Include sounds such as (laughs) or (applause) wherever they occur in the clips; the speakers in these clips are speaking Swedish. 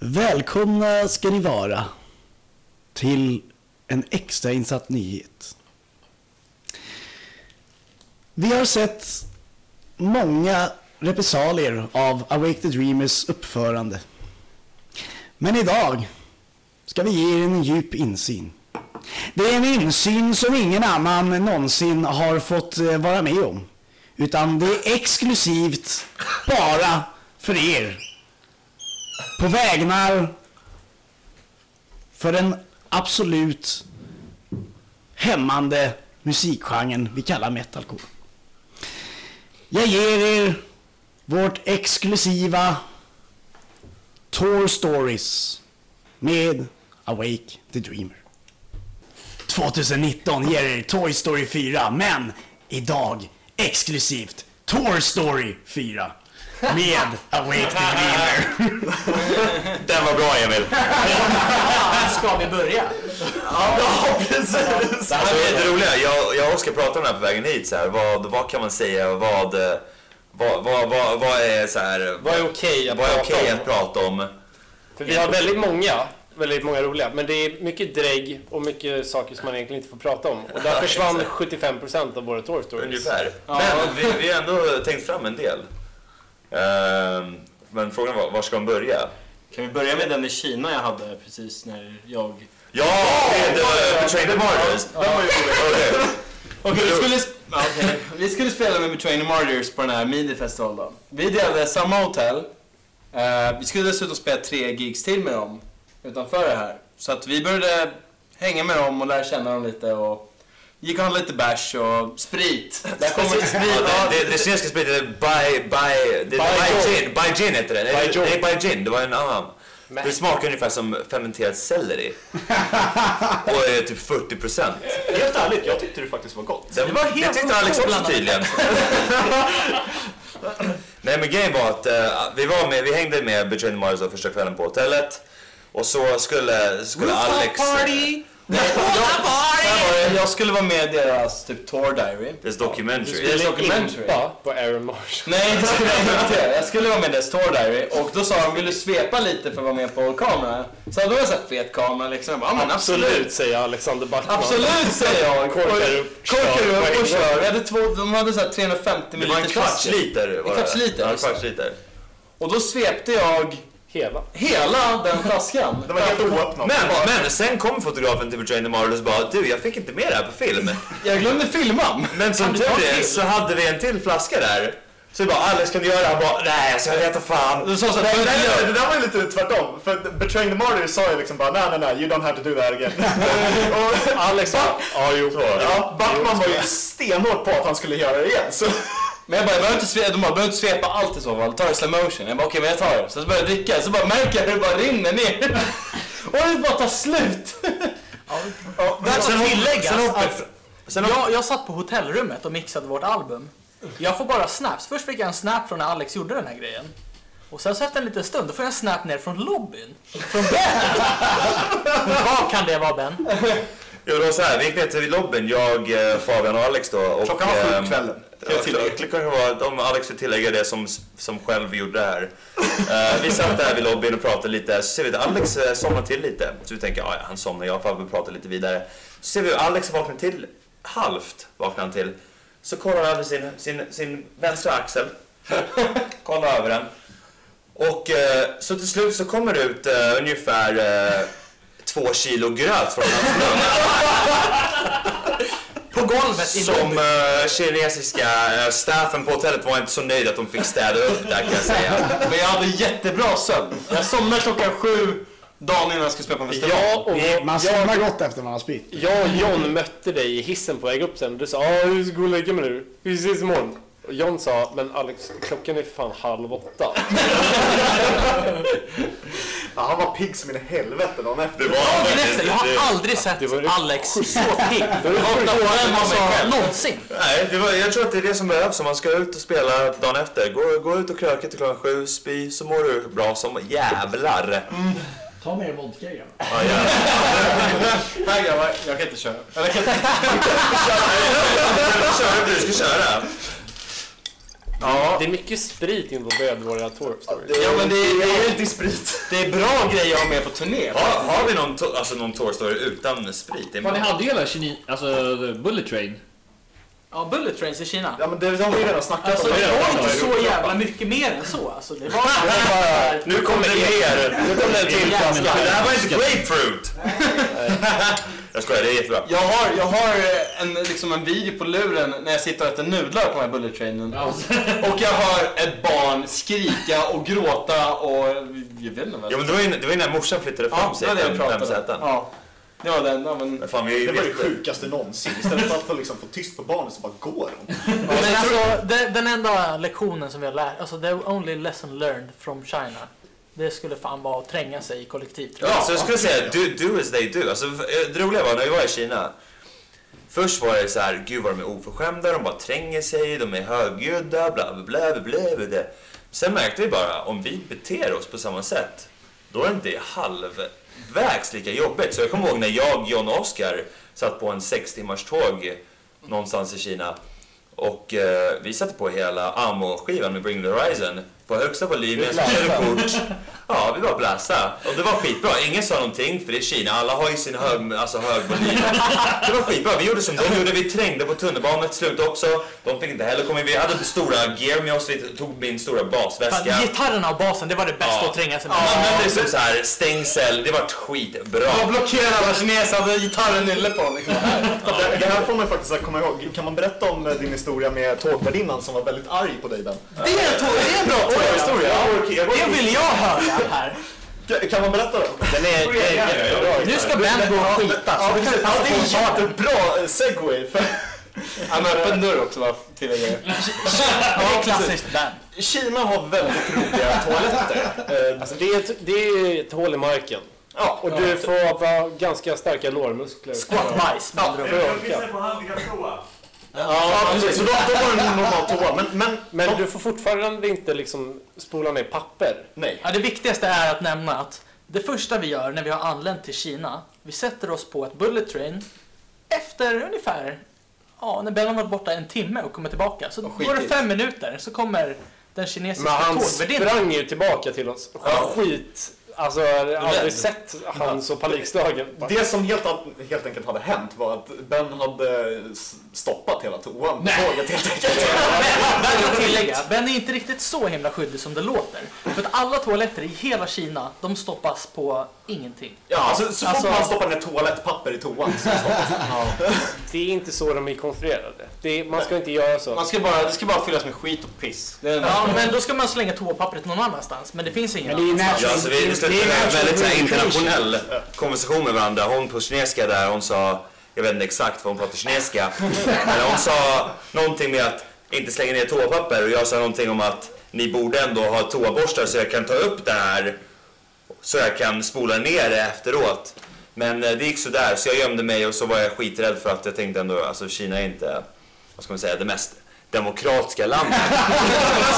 Välkomna ska ni vara till en extrainsatt nyhet. Vi har sett många repressalier av Awake the Dreamers uppförande. Men idag ska vi ge er en djup insyn. Det är en insyn som ingen annan någonsin har fått eh, vara med om. Utan det är exklusivt bara för er. På vägnar för den absolut hämmande musikgenren vi kallar metalcore. Jag ger er vårt exklusiva Tour Stories med Awake the Dreamer. 2019 ger er Toy Story 4, men idag exklusivt Tour Story 4 med Awake the Dreamer. Den var bra Emil. Ska vi börja? Ja, precis. Det här är det roliga. Jag, jag och Oskar pratade om det här på vägen hit. Så här, vad, vad kan man säga? Vad, vad, vad, vad, vad är så här, Vad är okej att vad är prata okej om? att prata om? För vi har väldigt många, väldigt många roliga, men det är mycket drägg och mycket saker som man egentligen inte får prata om. Och där försvann 75% av våra Tour Stories. Ungefär. Men vi, vi har ändå tänkt fram en del. Ehm, men frågan var, var ska man börja? Kan vi börja med den i Kina jag hade precis när jag... Ja, med uh, Betray the Martyrs. Okej. Vi, skulle, vi spela med Between the Martyrs på den här minifestivalen då. Vi delade samma hotell. Eh, vi skulle dessutom spela tre gigs till med dem utanför det här. Så att vi började hänga med dem och lära känna dem lite och gick och handlade lite bärs och sprit. Där kommer sprit. Ja, det, det, det kinesiska spelet är Bai, Bai, det, Bai Zhou. Jin, Bai Jin heter det. Bai det-. Nej, Bai Jin, det var en annan. Men- Det smakar ungefär som fermenterad selleri. (laughs) Och är typ 40 procent. Helt ärligt, jag tyckte det faktiskt var gott. Det, var helt det tyckte Alex också tydligen. (laughs) Nej men grejen var att eh, vi var med, vi hängde med the Mars första kvällen på hotellet. Och så skulle, skulle Alex... Nej, jag, jag skulle vara med i deras typ tour diary. This documentary. Det är documentary. Impa på Aaron Marsh. Nej, det skulle jag inte. Jag skulle vara med i deras tour diary och då sa de, vill du svepa lite för att vara med på kamera? Så då var jag så här fet kamera liksom. Jag bara, absolut. Absolut, säger Alexander Backman. Absolut säger jag. Korkar upp, Korkar upp och kör. Vi hade två, de hade så här 350 Det var en milliliter kvarts liter. En kvarts liter, Ja, en kvarts liter. Och då svepte jag Hela. hela den flaskan. Det var helt oöppnat. Men, men sen kom fotografen till the Mars och bara du jag fick inte med det här på film. Jag glömde filma. Men som tur är så hade vi en till flaska där. Så vi bara Alex kan du göra det? Han bara nej alltså jag vet inte fan. Du sa så här, nej, nej, det där var ju lite tvärtom. För Betraying the Martyrs sa ju liksom bara nej, nej, nej, you don't have to do that again. (laughs) och, Alex sa, ja jo. ja, Backman var ju stenhårt på att han skulle göra det igen. Så, Men jag bara, jag behöver inte svepa, de bara, behöver inte svepa allt i så fall. Ta det i slow motion. Jag bara, okej men jag tar det. Så börjar jag dricka, så bara märker jag hur det bara rinner ner. (laughs) Och det bara tar slut. ja, Det ska tilläggas sen att sen jag, jag satt på hotellrummet och mixade vårt album. Jag får bara snaps. Först fick jag en snap från när Alex gjorde den här grejen. Och sen så efter en liten stund, då får jag en snap ner från lobbyn. Från Ben. (laughs) Vad kan det vara Ben? Jo, det var så här, vi gick ner till lobbyn, jag, eh, Fabian och Alex då. Och, Klockan var sju ehm, på kvällen. Ja, kl- klockan var, om Alex vill tillägga det som, som själv gjorde det här. (laughs) Eh, vi satt där vid lobbyn och pratade lite, så ser vi att Alex uh, somnade till lite. Så vi tänker, ja han somnar, jag får väl prata lite vidare. Så ser vi att Alex vaknar till, halvt vaknar han till. Så kollar han över sin, sin, sin vänstra axel. (laughs) kollar över den. Och eh, så till slut så kommer det ut eh, ungefär två kilo gröt från hans mun. (laughs) På golvet i Som uh, kinesiska uh, staffen på hotellet var inte så nöjda att de fick städa upp där kan jag säga. Men jag hade jättebra sömn. Jag somnade klockan sju dagen innan jag skulle spela på en festival. Ja, och Man somnar gott efter man har spytt. jag och John mötte dig i hissen på väg upp sen. Du sa, ja, jag ska gå och lägga mig nu. Vi ses imorgon. Och John sa, men Alex, klockan är fan halv åtta. (laughs) ja, han var pigg som in i helvete dagen efter. Det var Dagen efter, jag det- har aldrig sett det var det Alex så pigg. Vakna på den alltså, någonsin. Nej, det var, jag tror att det är det som behövs om man ska ut och spela dagen efter. Gå, gå ut och kröka till klockan sju, spy, så mår du bra som jävlar. Ta mer vodka grabbar. Ja. Nej grabbar, jag kan inte köra. Eller jag kan inte... Kör du, du ska köra. Ja, Det är mycket sprit involverad i våra tour stories. ja men det, det, Det är är, inte sprit. det är bra grejer att ha med på turné. Har, har vi någon, to- alltså någon tour story utan sprit? Det är Fan, ni hade ju hela Kini, alltså Bullet Train. Ja, Bullet Trains i Kina. Ja men det har vi redan snackat Alltså om. det var är inte så jävla mycket mer än så. Alltså, (laughs) det var Nu kommer det mer! Nu kommer det en till flaska. Det här var inte grapefruit! (laughs) (laughs) jag skojar, det är jättebra. Jag har, jag har eh, en, liksom en video på luren när jag sitter och äter nudlar på den här bullet trainen. (laughs) Och jag hör ett barn skrika och gråta och jag vet inte vad. Ja men det var ju, det var ju när morsan flyttade fram Ja, det sig var det jag pratade om. Ja, det var den. Ja, men, Men fan, vi är ju Det var det sjukaste någonsin. Istället för att få, liksom, få tyst på barnen så bara går de. Men alltså, det, den enda lektionen som vi har lärt, alltså the only lesson learned from China, det skulle fan vara att tränga sig i kollektivtrafik. Ja, så jag skulle säga do, do as they do. Alltså, det roliga var när vi var i Kina. Först var det så här, gud vad de är oförskämda, de bara tränger sig, de är högljudda, bla bla bla bla bla. bla, bla. Sen märkte vi bara, om vi beter oss på samma sätt, då är det inte halvvägs lika jobbigt. Så jag kommer ihåg när jag, John och Oscar satt på en sex timmars tåg någonstans i Kina. Och eh, vi satte på hela Amo-skivan med Bring the Horizon på högsta volym, jag körde kort. Ja, vi bara bläsa. Och det var skitbra. Ingen sa någonting, för det är Kina. Alla har ju sin hög, alltså hög volym. Det var skitbra. Vi gjorde som de gjorde. Vi trängde på tunnelbanan till slut också. De fick inte heller komma in. Vi hade stora gear med oss. Vi tog min stora basväska. Fan, gitarrerna och basen, det var det bästa Ja. att tränga sig Ja, med. man använde som så här stängsel. Det var skitbra. jag blockerade alla kineser, hade gitarren nylle på. Liksom. Det, det här får man faktiskt att komma ihåg. Kan man berätta om eh, din historia med tågvärdinnan som var väldigt arg på dig Ben? Det är en, det är en bra tåghistoria. Det vill jag höra här. Kan- man berätta då? Den är, jättebra. Nu ska Ben gå och skita. Ja. Ja, det är en jättebra segway. För Han har öppen dörr också, va? tillägger jag. Det är klassiskt Ben. Kina har väldigt roliga (laughs) toaletter. Eh, Alltså det är, ett, det är ett hål i marken. Ja, Och du får vara ganska starka lårmuskler. Squat-bajs med andra ord. på handikapptoa. Ja, precis. Så då, då var det en normal toa. Men, men, Men du får fortfarande inte liksom spola ner papper. nej. Ja, det viktigaste är att nämna att det första vi gör när vi har anlänt till Kina, vi sätter oss på ett bullet train efter ungefär, ja, när Ben har varit borta en timme och kommer tillbaka. Så går det skitigt. fem minuter så kommer den kinesiska Men han tågvärdinnan. sprang ju tillbaka till oss. Skit. Alltså jag har aldrig sett han så panikslagen. Det som helt, helt enkelt hade hänt var att Ben hade stoppat hela toan på tåget helt enkelt. Värt att tillägga, Ben är inte riktigt så himla skyldig som det låter. För att alla toaletter i hela Kina, de stoppas på ingenting. Ja, alltså, så fort Alltså- man stoppar ner toalettpapper i toan så (laughs) stoppas Det är inte så de är konstruerade. Det är, man ska inte göra så. Man ska bara, det ska bara fyllas med skit och piss. Det är den Ja, men då ska man slänga toapappret någon annanstans. Men det finns ingen Men det är annanstans. Ja, alltså vi, slutade med en väldigt här, internationell konversation med varandra. Hon på kinesiska där, hon sa, jag vet inte exakt vad hon pratar kinesiska, men hon sa någonting med att inte slänga ner toapapper och jag sa någonting om att ni borde ändå ha toaborstar så jag kan ta upp det här så jag kan spola ner det efteråt. Men eh, det gick så där så jag gömde mig och så var jag skiträdd för att jag tänkte ändå, alltså Kina är inte, vad ska man säga, det mest demokratiska landet. (laughs)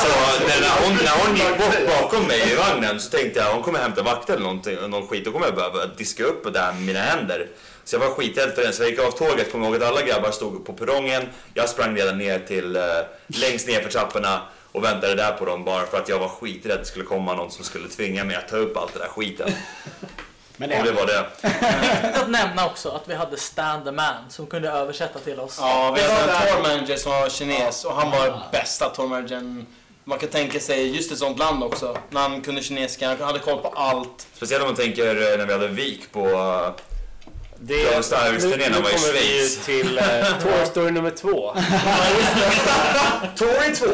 så när när hon, när hon gick bort bakom mig i vagnen så tänkte jag hon kommer hämta vakter eller någonting, någon skit. Då kommer jag behöva diska upp det där med mina händer. Så jag var skiträdd för den. Så jag gick av tåget, kommer ihåg att alla grabbar stod på perrongen. Jag sprang redan ner till eh, längst ner för trapporna och väntade där på dem bara för att jag var skiträdd att det skulle komma någon som skulle tvinga mig att ta upp allt det där skiten. (laughs) Men Och det var det. Viktigt att nämna också att vi hade Stan the Man som kunde översätta till oss. Ja, vi hade en tour manager som var kines och han var bästa tour managern man kan tänka sig just ett sånt land också. När han kunde kinesiska, han hade koll på allt. Speciellt om man tänker eh, när vi hade Vik på... eh, Det, Ja, Star Wars-turnén nu var i kommer vi ju Schweiz. till (laughs) uh, Tour Story nummer två. (laughs) Tory 2!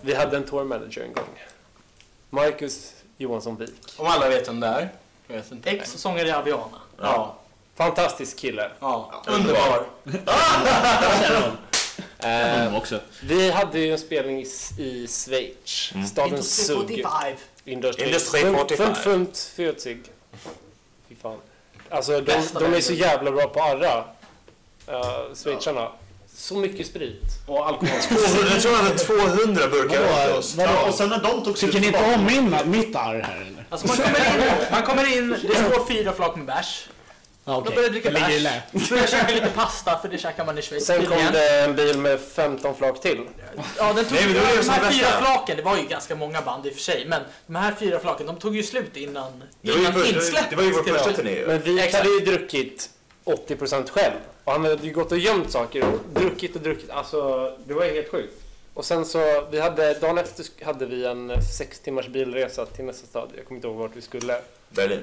Vi hade en tour manager en gång. Marcus Johansson Wik. Om alla vet vem det är. Jag vet inte. Ex-sångare i Aviana. Ja. Fantastisk kille. ja. Underbar. (laughs) Eh, också. vi hade ju en spelning i, i Schweiz. Staden Industry Zug. 45. Industri Industri Fund- 45. Fund, fund, Fyrzig. Fy fan. Alltså de, de är så jävla bra på arra. Uh, schweizarna. Så mycket sprit. Och alkohol. (laughs) Jag tror han hade 200 burkar åt oss. Vadå? Och sen när de tog Tycker ni inte om min, mitt arr här eller? Alltså man kommer in, man kommer in, det står (laughs) fyra flak med bärs. Ja, okej. De började dricka bärs. Började käka lite pasta, för det käkar man i Schweiz. Sen kom det en bil med 15 flak till. Ja, den tog, Nej, men det var det de här fyra flaken, det var ju ganska många band i och för sig, men de här fyra flaken, de tog ju slut innan, ju, insläppet. det var ju vår första turné ju. Men vi hade ju druckit 80% själv. Och han hade ju gått och gömt saker och druckit och druckit. Alltså, det var ju helt sjukt. Och sen så, vi hade, dagen efter hade vi en sex timmars bilresa till nästa stad. Jag kommer inte ihåg vart vi skulle. Berlin.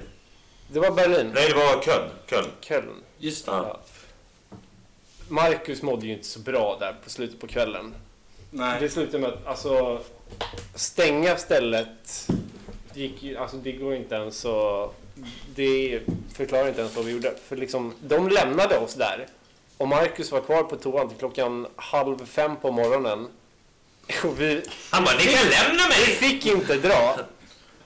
Det var Berlin. Nej, det var Köln. Köln. Köln. Just det. Ja. Marcus mådde ju inte så bra där på slutet på kvällen. Nej. Det slutade med att alltså, stänga stället. Det, gick, ju- alltså, det går inte ens att... Det förklarar inte ens vad vi gjorde. För liksom, de lämnade oss där. Och Marcus var kvar på toan till klockan halv fem på morgonen. Och vi, Han bara, ni kan lämna vi mig! fick inte dra.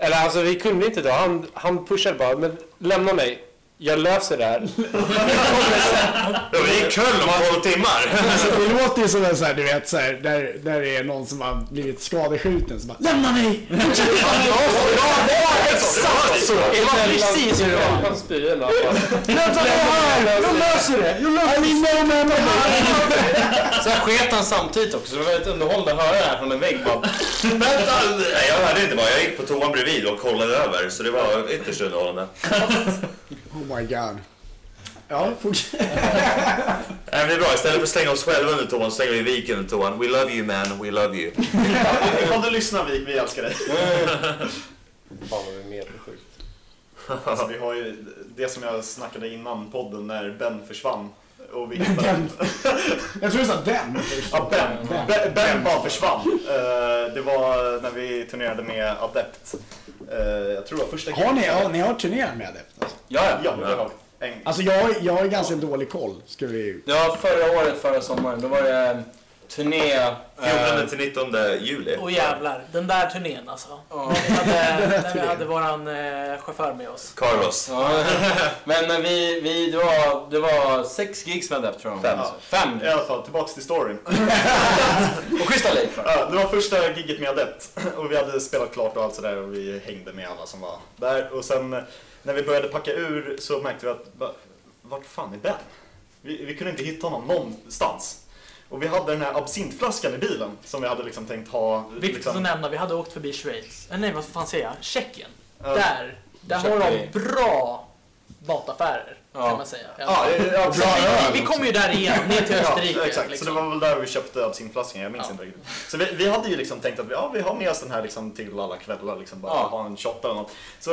Eller alltså vi kunde inte dra. Han, han pushade bara, men lämna mig. Jag löser det här. (laughs) Ja, Vi är i Köln om 12 timmar. Alltså, det låter ju som en så här, du vet, så här, där, där det är någon som har blivit skadeskjuten som bara Lämna mig! Exakt så! Det var precis hur det var. Han spyr ändå. Löser det! Jag löser det! I know man Sen sket han samtidigt också, så det var väldigt underhållande att höra det här från en vägg. Bara, Vänta! Nej, jag hörde inte bara. Jag gick på toan bredvid och kollade över. Så det var ytterst underhållande. (laughs) Oh my god. Ja, fortsätt. (laughs) Nej, men det är bra. Istället för att slänga oss själva under toan så slänger vi viken under toan. We love you man, we love you. Ifall du lyssnar Vik, vi älskar dig. Fan vad vi är mer sjukt. (laughs) Alltså, vi har ju det som jag snackade innan podden när Ben försvann. Och vi hittade... (laughs) Jag tror du sa den. Ja, Ben. Ben, ben bara försvann. Eh, det var när vi turnerade med Adept. Eh, jag tror det var första Har ni, ja, ni har turnerat med det? Alltså, ja, ja. Ja, det har vi. En... alltså jag, jag har ganska dålig koll. Ska vi... Det var förra året, förra sommaren. Då var det turné... eh, 14 till 19 juli. Åh jävlar, den där turnén alltså. Ja. Vi hade, (laughs) när vi hade våran eh, chaufför med oss. Carlos. Ja. (laughs) Men vi, vi det, var, det var sex gigs med Adept tror jag. Fem. Fem. I alla fall, tillbaks till storyn. (laughs) Och Crystal Lake. Ja, det var första gigget med Adept och vi hade spelat klart och allt sådär och vi hängde med alla som var där. Och sen eh, när vi började packa ur så märkte vi att, va- vart fan är Ben? Vi, vi kunde inte hitta honom någonstans. Och vi hade den här absintflaskan i bilen som vi hade liksom tänkt ha. Viktigt Liksom, att nämna, vi hade åkt förbi Schweiz. Eh, nej, vad fan säger jag? Tjeckien. Ja. Där, där har de bra mataffärer, Ja. kan man säga. Ja, ja, Så bra vi, vi kom ju där igen, ner till (laughs) Österrike. Ja, exakt. Så liksom. det var väl där vi köpte absintflaskan, jag minns Ja. inte riktigt. Så vi, vi hade ju liksom tänkt att vi, ja, vi har med oss den här liksom till alla kvällar, liksom bara Ja. ha en shot eller något. Så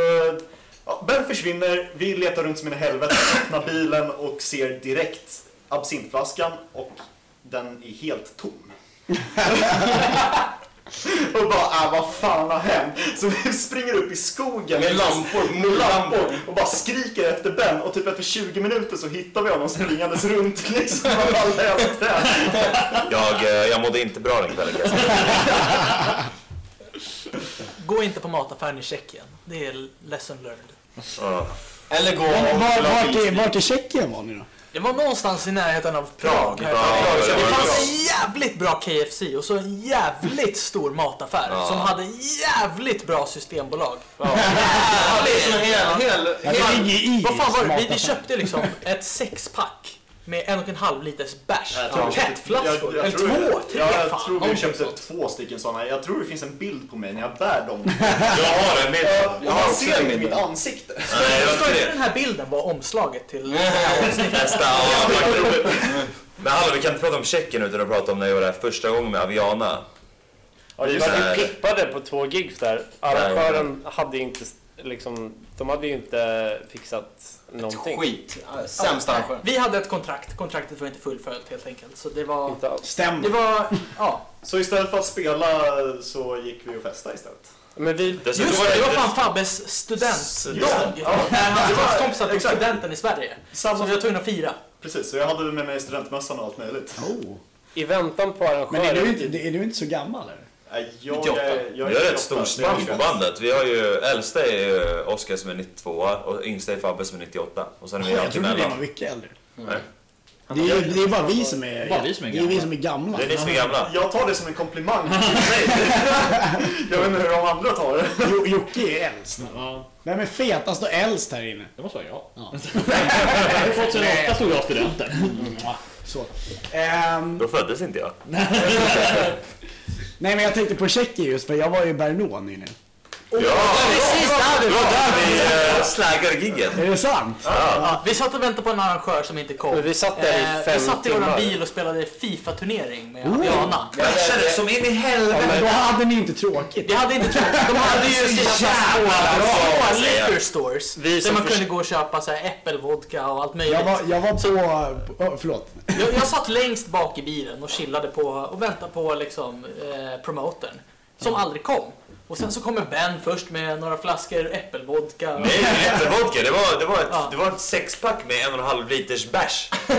ja, Ben försvinner, vi letar runt som i helvete, öppnar bilen och ser direkt absintflaskan och den är helt tom. (laughs) och bara, äh, vad fan har hänt? Så vi springer upp i skogen Med lampor, med lampor och bara skriker efter Ben och typ efter 20 minuter så hittar vi honom springandes runt (laughs) liksom av alla träd. Jag, eh, jag mådde inte bra den kvällen. (laughs) Gå inte på mataffären i Tjeckien. Det är lesson learned. Eller gå vart, i, skit. vart i Tjeckien var ni då? Det var någonstans i närheten av Prag. Ja, det, fanns en jävligt bra KFC och så en jävligt stor mataffär Ja. som hade jävligt bra systembolag. Ja, (laughs) det är som en hel... hel, Ja, det hel i Vad fan var det? Vi, vi köpte liksom ett sexpack med en och en halv liters bärs. Jag Petflaskor. jag- jag Eller två, tre ja, Jag fan. tror vi köpte sånt. två stycken sådana. Jag tror det finns en bild på mig när jag bär dem. (laughs) Jag har en bild. Och har ser inte mitt ansikte. Nej, Ska inte den här bilden vara omslaget till... (laughs) Nästa. Ja, (laughs) faktiskt. Men hallå, vi kan inte prata om Tjeckien utan att prata om när jag var där första gången med Aviana. Vi var ju pippade på två gigs där. Arrangören hade inte liksom, de hade ju inte fixat någonting. skit. Sämst Ja, arrangör. Vi hade ett kontrakt. Kontraktet var inte fullföljt helt enkelt. Så det var... Inte alls. Det Stämmer. var... Ja. (laughs) Så istället för att spela så gick vi och festade istället. Men vi, Just var det, det var det- fan Fabbes studentdag. Ja. När hans Det var- klasskompisar tog exakt. studenten i Sverige. Samma- Som vi var tvungna att fira. Precis, så jag hade med mig studentmössan och allt möjligt. Oh. I väntan på arrangören... Men är du, inte, är du inte så gammal eller? Jag, 98. är- jag Vi har är ett stort 98, så jag är spann på 21. bandet. Vi har ju, äldsta är ju Oskar som är 92 och yngsta är Fabbe som är 98. Och sen är vi Jag trodde det var mycket äldre. Nej. Det är det är bara vi som är, Bara vi som är det är vi gamla. som är gamla. Det är ni som är gamla. Jag tar det som en komplimang. (laughs) Jag vet inte hur de andra tar det. Jo- Jocke är äldst. Ja, Vem är fetast och äldst här inne? det måste vara (laughs) jag. Ja. 2008 tog jag studenten. Så. Ehm, Då föddes inte jag. (laughs) nej men jag tänkte på Tjeckien just för jag var ju i Brno nyligen. Ja, Precis där det vi var där vi uh, slaggade giggen. Är det sant? Ja, vi satt och väntade på en arrangör som inte kom. Men vi satt där i Eh, fem Vi satt i timmar. bil och spelade Fifa-turnering med Oh. Adriana. Kraschade som in i helvete. Då hade ni inte tråkigt. Vi hade inte tråkigt. De hade ju sina små, liquor stores. Där som man kunde gå och köpa så här äppelvodka och allt möjligt. Jag var, jag var på... Oh, förlåt. Jag, jag satt längst bak i bilen och chillade på och väntade på liksom, eh, promotern. Som aldrig kom. Och sen så kommer Ben först med några flaskor äppelvodka. Nej, äppelvodka. Det var, det, var ett, Ja. det var ett sexpack med en och en halv liters bärs. (laughs) Ja.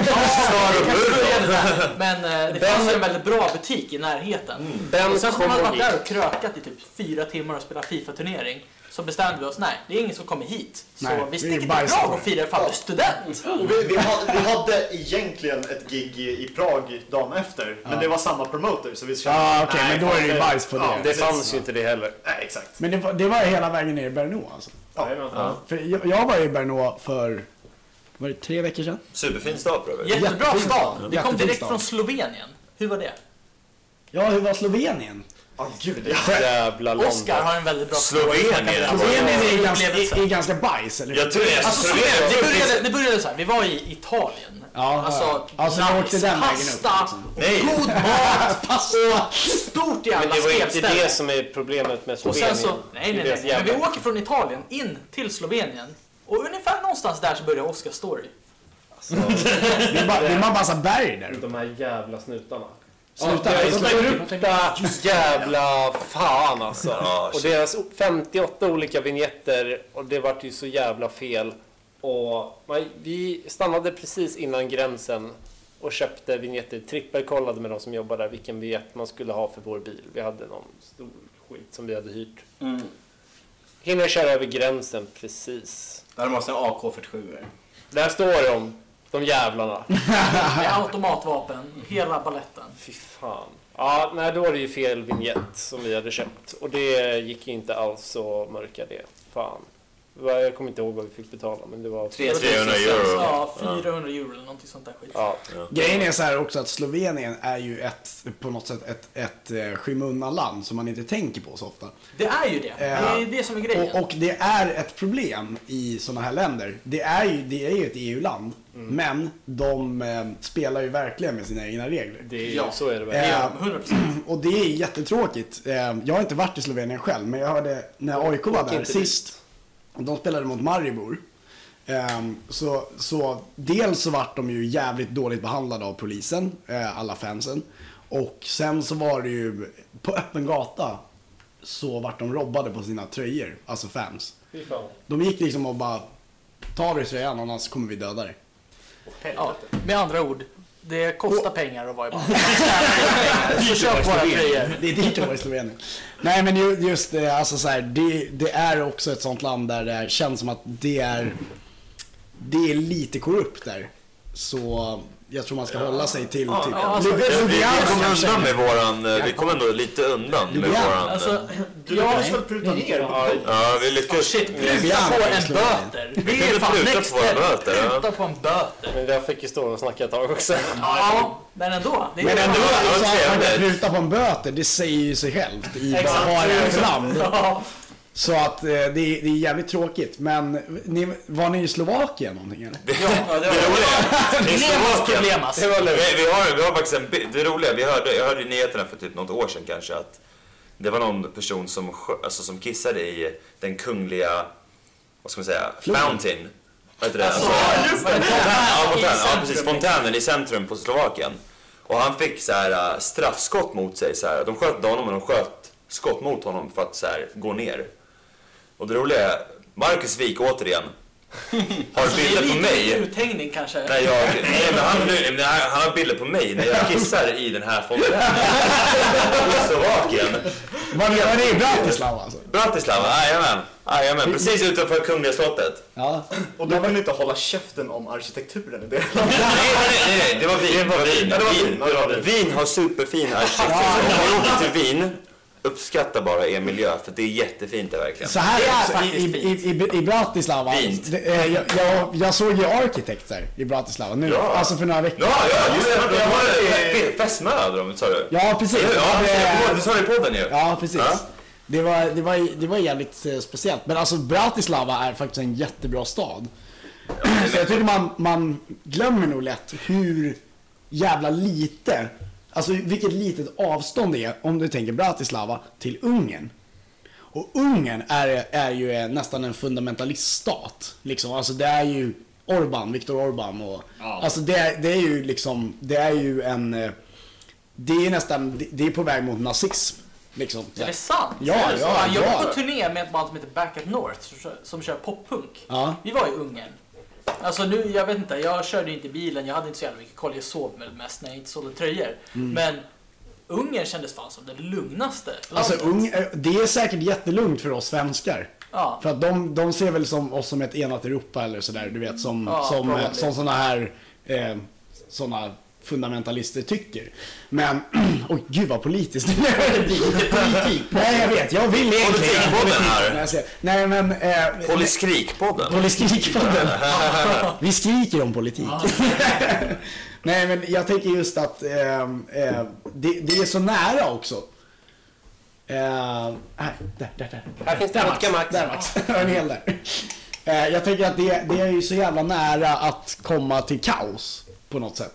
Men eh, det Ben- fanns en väldigt bra butik i närheten. Ben Och sen så kom man varit där och krökat i typ fyra timmar och spelat Fifa-turnering så bestämde vi oss, nej, det är ingen som kommer hit. Så Nej, vi sticker till. Prag och firar ifall du är student. Och vi, vi, hade, vi hade egentligen ett gig i, i Prag dagen efter. Men det var samma promoter så vi kände... Ja, okej, nej, men då är det ju bajs på det. Ja, Det fanns ju inte det heller. Nej, exakt. Men det var, det var hela vägen ner i Brno alltså. Ja. För jag, jag var i Brno för, var det tre veckor sedan? Superfin stad för övrigt. Jättebra stad. Vi kom direkt från Slovenien. Hur var det? Ja, hur var Slovenien? Ja, gud ja. Jävla Oscar London. har en väldigt bra Slovenien, alltså. Slovenien är, ganska, är, är ganska bajs, eller? Jag tror det Alltså, så det, började, det började så här, vi var i Italien. Ja, alltså, ja. Alltså, ni åkte den vägen upp, pasta, liksom. God (laughs) mat, och stort jävla Men det var inte spelställe. det som är problemet med Och Slovenien. sen så, nej nej nej, men vi åker från Italien in till Slovenien. Och ungefär någonstans där så börjar Oscars story. (laughs) Det är bara, det är bara massa berg där. De här jävla snutarna. Sluta, Ja, sluta. Sluta jävla fan alltså. Ja, och deras 58 olika vignetter och det vart ju så jävla fel. Och vi stannade precis innan gränsen och köpte vignetter. Trippelkollade med de som jobbar där vilken vignett man skulle ha för vår bil. Vi hade någon stor skit som vi hade hyrt. Hinner köra över gränsen precis. Där måste en AK47 Där står de, de jävlarna. (laughs) Med automatvapen, hela balletten. Fy fan. Ja, nej, då var det ju fel vignett som vi hade köpt. Och det gick ju inte alls att mörka det. Fan. Jag kommer inte ihåg vad vi fick betala, men det var... 300 euro. Ja, 400 euro eller någonting sånt där skit. Ja, Grejen är så här också att Slovenien är ju ett, på något sätt ett, ett eh, skymundanland som man inte tänker på så ofta. Det är ju det. Det är det som är grejen. Och, och det är ett problem i sådana här länder. Det är ju, det är ju ett EU-land, men de eh, spelar ju verkligen med sina egna regler. det är, Ja. så är det verkligen. de, 100%. Och det är jättetråkigt. Eh, Jag har inte varit i Slovenien själv, men jag hörde när AIK var där sist. Och De spelade mot Maribor. Ehm, Så, så dels så vart de ju jävligt dåligt behandlade av polisen, eh, alla fansen. Och sen så var det ju på öppen gata så vart de robbade på sina tröjor, alltså fans. De gick liksom och bara, ta av dig tröjan annars kommer vi döda dig. Ja, med andra ord, det kostar pengar att vara i (laughs) bandet. Så köp våra tröjor. Det är dyrt att vara i Slovenien. Nej men ju- just det, alltså så här, det, det är också ett sånt land där det känns som att det är, det är lite korrupt där. Så jag tror man ska hålla sig till Ja, typ... ja, alltså, Vi, vi kom undan med våran... eh, Vi kom ändå lite undan med våran... eh, Alltså, Du jag lyckades väl pruta ner? Ja, Ja, vi lyckades... Shit, pruta på en böter. Det kunde är fan pruta next på våra level. böter, ja. Pruta på en böter. men jag fick ju stå och snacka ett tag också. Ja, men ändå. Men ändå, alltså, att pruta på en böter, det säger ju sig självt i bara Exakt. (laughs) vad det. Ja, Så att eh, det, är, det är jävligt tråkigt. Men ni, var ni i Slovakien någonting eller? Det. I Problemas Slovakien... problemas. Det var vi, vi, har, vi har faktiskt en. Det roliga, vi hörde, jag hörde i nyheterna för typ något år sedan kanske att det var någon person som, alltså, som kissade i den kungliga, vad ska man säga, Floden. fountain. Vad heter det? Alltså, Alltså, det? fontän, ja, fontän, ja, precis. Fontänen i centrum på Slovakien. Och han fick så här äh, straffskott mot sig. Så här. De sköt honom och de sköt skott mot honom för att så här, gå ner. Och det roliga är, Marcus Wik återigen, Har du bilder på mig? uthängning kanske. Nej, jag, nej men han, nej, men han han har bilder på mig när jag kissar i den här fontänen. Slovakien. Var det, var det i Bratislava alltså? Bratislava, jajamän. Jajamän, precis utanför Kungliga slottet. Ja. Och du kunde inte hålla käften om arkitekturen i det. Nej, nej, nej, nej, det var vin. Det var vin. Ja, det var Vin, vin. Ja, det var vin. Wien har superfin arkitektur. Om ni åker till Wien, uppskatta bara er miljö för det är jättefint där verkligen. Så här Det är är i, faktiskt i, i, i Bratislava. Fint. Det, eh, jag, jag, jag såg ju Architects i Bratislava nu, Ja. alltså för några veckor Ja, ja, just det. En festmö hade de, sa du? Ja, precis. Ja, Det- jag det sa du i podden ju. Ja, precis. Ja. Det, var, det, var, det var jävligt eh, speciellt. Men alltså Bratislava är faktiskt en jättebra stad. Så jag tycker man, man glömmer nog lätt hur jävla lite, alltså vilket litet avstånd det är om du tänker Bratislava till Ungern. Och Ungern är, är ju nästan en fundamentaliststat. Liksom. Alltså det är ju Orban, Viktor Orban och... Ja. Alltså det, är- det är ju liksom, det är ju en... eh, Det är nästan, det- är på väg mot nazism. Liksom. Är det sant? Ja, Är det så? ja, Jag var ja. på turné med ett band som heter Back at North som kör, som kör poppunk. Ja. Vi var i Ungern. Alltså nu, jag vet inte, jag körde inte bilen, jag hade inte så jävla mycket koll, jag sov väl mest när jag inte sålde tröjor. Men Ungern kändes fan som det lugnaste Alltså, landet. ung, eh, det är säkert jättelugnt för oss svenskar. Ja. För att de, de ser väl som oss som ett enat Europa eller sådär, du vet, som, Ja, som, eh, som sådana här eh, såna fundamentalister tycker. Men, (clears throat) oj gud vad politiskt. (laughs) Politik. Nej jag vet, jag vill egentligen Politikpodden här. Nej, men... Eh, Poliskrik-podden. Poliskrikpodden. (laughs) Vi skriker om politik. (laughs) Nej men jag tänker just att eh, eh, det, det är så nära också. Eh, här, där, där, där. Här finns det Där vodka, Max. Där Max. en hel där. Eh, jag tänker att det, det är ju så jävla nära att komma till kaos på något sätt.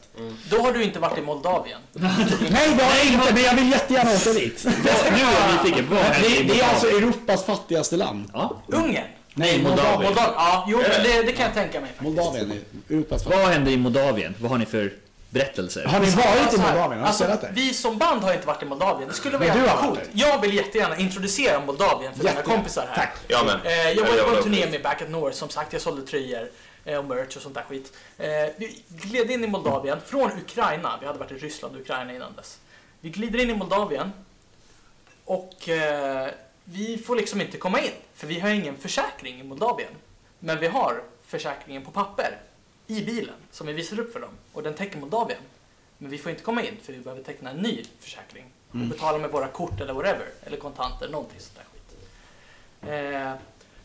Då har du inte varit i Moldavien. (laughs) Nej det har jag inte, men jag vill jättegärna åka dit. (laughs) Nu är jag nyfiken. Det, i det är alltså? Europas fattigaste land. Ja. Ungern? Nej, Moldavien. Moldavien. Ja, jo det, det kan jag tänka mig faktiskt. Moldavien är Europas fattigaste. Vad händer i Moldavien? Vad har ni för berättelser? Har ni varit i Så här, Moldavien? Har alltså, där? vi som band har inte varit i Moldavien. Det skulle vara jävligt coolt. Jag vill jättegärna introducera Moldavien för mina kompisar här. Tack. Ja, men. Eh, jag var på en turné med Back at North, som sagt, jag sålde tröjor och merch och sånt där skit. Eh, vi gled in i Moldavien från Ukraina, vi hade varit i Ryssland och Ukraina innan dess. Vi glider in i Moldavien och eh, vi får liksom inte komma in, för vi har ingen försäkring i Moldavien. Men vi har försäkringen på papper i bilen som vi visar upp för dem och den täcker Moldavien. Men vi får inte komma in för vi behöver teckna en ny försäkring och betala med våra kort eller whatever, eller kontanter, någonting sånt där skit.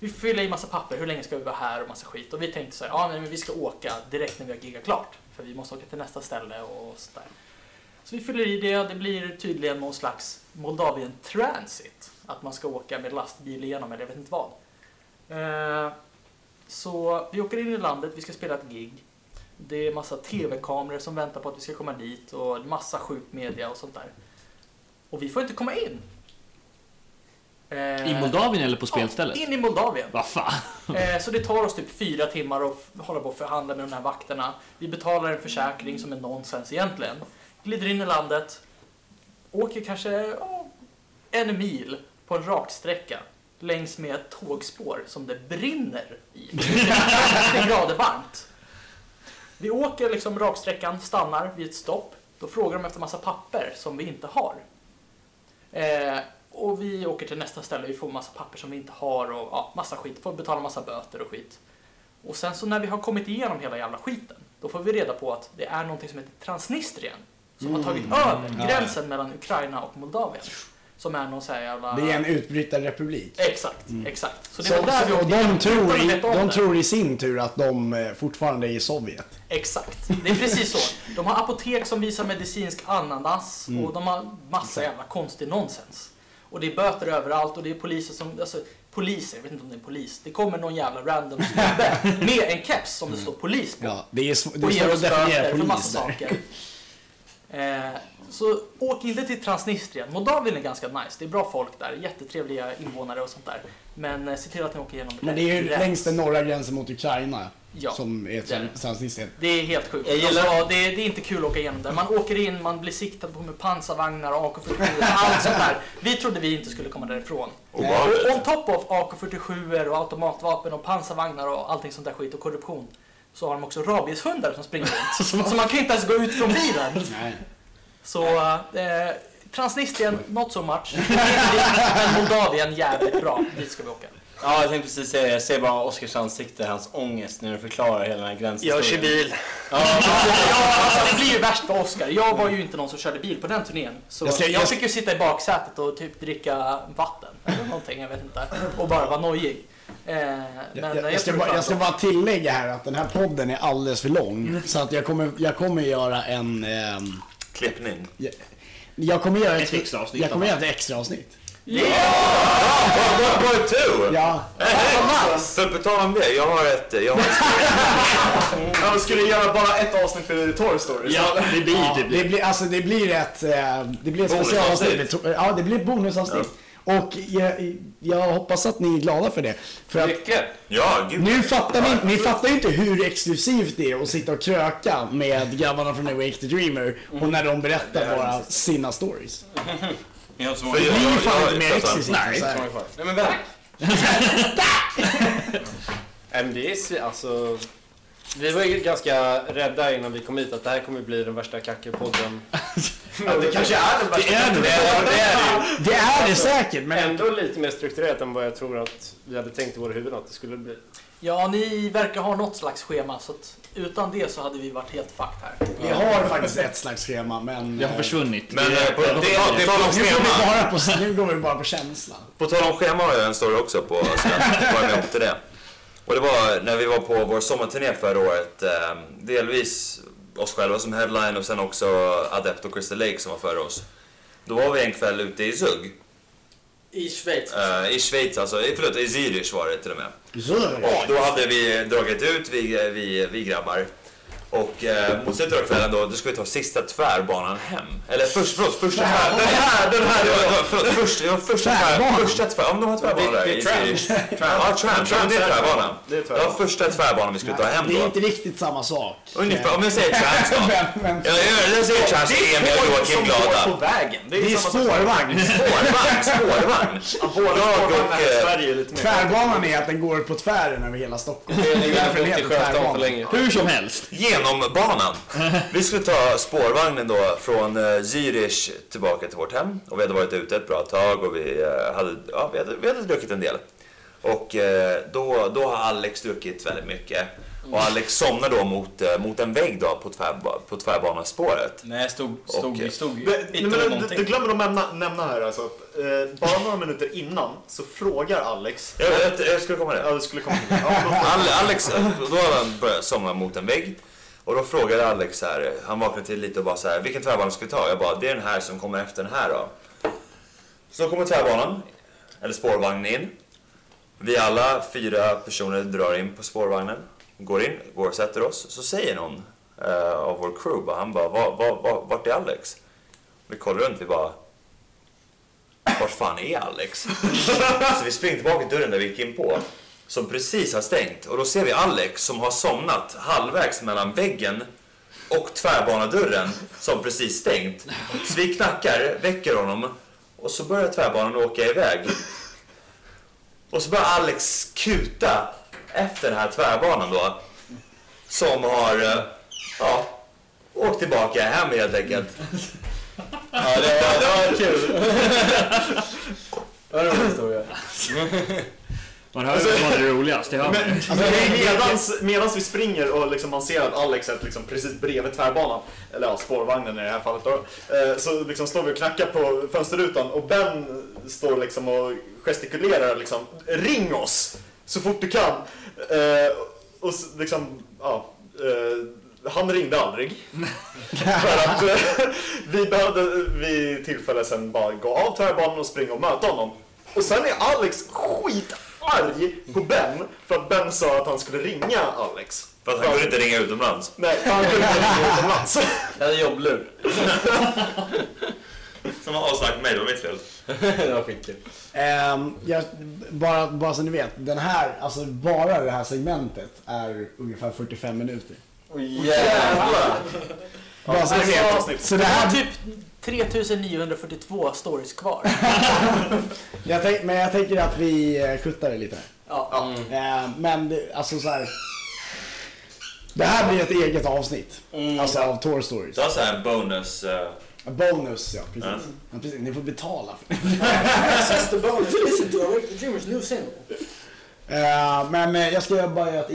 Vi fyller i massa papper, hur länge ska vi vara här och massa skit. Och vi tänkte så här, ja nej, men vi ska åka direkt när vi har giggat klart. För vi måste åka till nästa ställe och sådär. Så vi fyller i det, det blir tydligen någon slags Moldavien Transit. Att man ska åka med lastbil igenom eller jag vet inte vad. Eh, så vi åker in i landet, vi ska spela ett gig. Det är massa tv-kameror som väntar på att vi ska komma dit och massa sjuk media och sånt där. Och vi får inte komma in. Eh, I Moldavien eller på spelstället? Ja, in i Moldavien. Vad fan? Eh, så det tar oss typ fyra timmar att hålla på och förhandla med de här vakterna. Vi betalar en försäkring som är nonsens egentligen. Glider in i landet, åker kanske ja, en mil på en raksträcka längs med ett tågspår som det brinner i. (laughs) Det är 50 grader varmt. Vi åker liksom raksträckan, stannar vid ett stopp. Då frågar de efter massa papper som vi inte har. Eh, och vi åker till nästa ställe, vi får massa papper som vi inte har och ja, massa skit. Får betala massa böter och skit. Och sen så när vi har kommit igenom hela jävla skiten, då får vi reda på att det är någonting som heter Transnistrien. Som har tagit över gränsen mellan Ukraina och Moldavien. Som är någon sån här jävla... Det är en utbrytarrepublik. Exakt, exakt. Så det Så, där vi och åkte de tror, i, de tror i sin tur att de eh, fortfarande är i Sovjet. Exakt, det är precis så. De har apotek som visar medicinsk ananas Mm. och de har massa jävla konstig nonsens. Och det är böter överallt och det är poliser som, alltså poliser, jag vet inte om det är en polis. Det kommer någon jävla random snubbe (laughs) med en keps som det står polis på. Ja, det är, sv- det och är ger svårt oss böter för massa saker. Eh, så åk inte till Transnistrien. Moldavien är ganska nice. Det är bra folk där, jättetrevliga invånare och sånt där. Men eh, se till att ni åker igenom Men det är ju längs den norra gränsen mot Ukraina. Ja. som är Det är trans- transnistrien. Det är helt sjukt. Jag gillar- Alltså, det, är, det är inte kul att åka igenom där. Man åker in, man blir siktad på med pansarvagnar och AK47, allt sånt där. Vi trodde vi inte skulle komma därifrån. Obehagligt. Och on top of AK47 och automatvapen och pansarvagnar och allting sånt där skit och korruption så har de också rabieshundar som springer runt. (laughs) så man kan inte ens gå ut från bilen. Nej. Så eh, Transnistrien, not so much. (laughs) Men Moldavien, jävligt bra. Dit ska vi åka. Ja, jag tänkte precis säga det. Jag ser bara Oskars ansikte, hans ångest när du förklarar hela den här gränshistorien. Jag kör bil. Ja, alltså, det blir ju värst för Oscar. Jag var ju inte någon som körde bil på den turnén. Så Jag jag, ska- jag- fick ju sitta i baksätet och typ dricka vatten eller någonting, jag vet inte. Och bara vara nojig. Eh, men Jag, jag, jag, jag, ska bara, jag ska bara tillägga här att den här podden är alldeles för lång. Så att jag kommer, jag kommer göra en... ehm, Klippning. jag, jag kommer göra Ett extra avsnitt Jag kommer göra ett extra avsnitt. Part part two! Ja, För på tal om det, jag har ett... Jag har ett Ja, skulle du göra bara ett avsnitt med Toy Story? Ja, det blir det det. blir, alltså det blir ett, eh, det blir ett specialavsnitt. Ja, det blir ett bonusavsnitt. Och jag, jag hoppas att ni är glada för det. För att Mycket. Ja, gud. nu fattar ni, ni fattar ju inte hur exklusivt det är att sitta och kröka med grabbarna från Awake the Dreamer och när de berättar bara sina stories. (laughs) Ni har Det ju fan inte mer än Nej. Nej men vänta. Nej, men det är alltså... Vi var ju ganska rädda innan vi kom hit att det här kommer bli den värsta kackerpodden. Ja, det kanske är den värsta. Det är det. det är det Det är det säkert, men Ändå lite mer strukturerat än vad jag tror att vi hade tänkt i våra huvuden att det skulle bli. Ja, ni verkar ha något slags schema så att utan det så hade vi varit helt fucked här. vi har faktiskt ett slags schema. Men, Det har försvunnit. Men Det- eh, på, det- det- tal- på tal om nu, går schema. vi bara på, (laughs) nu går vi bara på känsla. På tal om schema har jag en story också på var med upp till det. Och det var när vi var på vår sommarturné förra året. Eh, delvis oss själva som headline och sen också Adept och Crystal Lake som var före oss. Då var vi en kväll ute i Zug. I Schweiz. eh, I Schweiz alltså. Förlåt, i Zürich var det till och med. Det. Och då hade vi dragit ut, vi, vi, vi grabbar. Och eh, mot slutet av kvällen då, då ska vi ta sista tvärbanan hem. Eller först, förlåt, första tvär... Den här, den här! Förlåt, först, var första tvär, Tvärbanan? första tvär... Ja, men de har tvärbanor där Det är. Zürich. Ja. Ja, men det är tvärbanan. Det var tvärbanan. första tvärbanan vi skulle ta hem Det är då. inte riktigt samma sak. Ungefär, om jag säger (laughs) trams då. Men, men, Ja, jag, jag säger trams, Emil och Joakim glada. på vägen. Det är, det är (laughs) spårvagn. Spårvagn, spårvagn. Jag och, är. Tvärbanan är att den går på tvären över hela Stockholm. Det ligger Därför den heter tvärbanan. länge. Hur som helst. Genombanan. (laughs) Vi skulle ta spårvagnen då från eh, Zürich tillbaka till vårt hem. Och vi hade varit ute ett bra tag och vi, eh, hade, ja, vi, hade, vi hade druckit en del. Och eh, då, då har Alex druckit väldigt mycket. Och Alex somnar då mot, eh, mot en vägg då på, tvärba, på tvärbanespåret. Nej, jag stod, stod, Okej. vi stod inte men, du, du glömmer att nämna, nämna här alltså att eh, bara några minuter innan så frågar Alex... Jag, jag, jag skulle komma Ja, det. det skulle komma till det. Ja, Alex, då hade han börjat somna mot en vägg. Och då frågade Alex så här, han vaknade till lite och bara så här, vilken tvärbana ska vi ta? Jag bara, det är den här som kommer efter den här då. Så kommer tvärbanan, eller spårvagnen in. Vi alla fyra personer drar in på spårvagnen, går in, går och sätter oss. Så säger någon eh, av vår crew, bara, han bara, var, var, var, vart är Alex? Vi kollar runt, vi bara, vart fan är Alex? (laughs) Så vi springer tillbaka till dörren där vi gick in på. Som precis har stängt. Och då ser vi Alex som har somnat halvvägs mellan väggen och tvärbanadörren som precis stängt. Så vi knackar, väcker honom och så börjar tvärbanan åka iväg. Och så börjar Alex kuta efter den här tvärbanan då. Som har, eh, ja, åkt tillbaka hem helt enkelt. Ja, det var, det var kul. Det var en rolig historia. Man hör ju vad som är det hör man. Men alltså, medans, medans vi springer och liksom man ser att Alex är liksom precis bredvid tvärbanan, eller ja, spårvagnen i det här fallet då, eh, så liksom står vi och knackar på fönsterrutan och Ben står liksom och gestikulerar liksom, ring oss så fort du kan. Eh, och liksom, ja, eh, han ringde aldrig. (laughs) För att eh, vi behövde vid tillfälle sen bara gå av tvärbanan och springa och möta honom. Och sen är Alex skitarg på Ben för att Ben sa att han skulle ringa Alex. För att han kunde inte ringa utomlands. Nej, för han kunde inte ringa utomlands. Jag hade jobblur. Som har avsagt mig, det var mitt fel. (laughs) det var skitkul. Ehm, jag, bara, bara så ni vet, den här, alltså bara det här segmentet är ungefär 45 minuter. Åh jävlar! Bara så ni Alltså, vet. Så det det här, typ 3942 stories kvar. (laughs) jag tänk, men jag tänker att vi eh, kuttar det lite här. Ja. Ehm, men det, alltså så här. Det här blir ett eget avsnitt. Alltså av Tour Stories. Du har såhär bonus... eh, Bonus, ja precis. Ja. Ja, precis. Ni får betala för det. Bonus. Listen to the Dreamers new single. Ehm, men eh, jag ska bara göra ett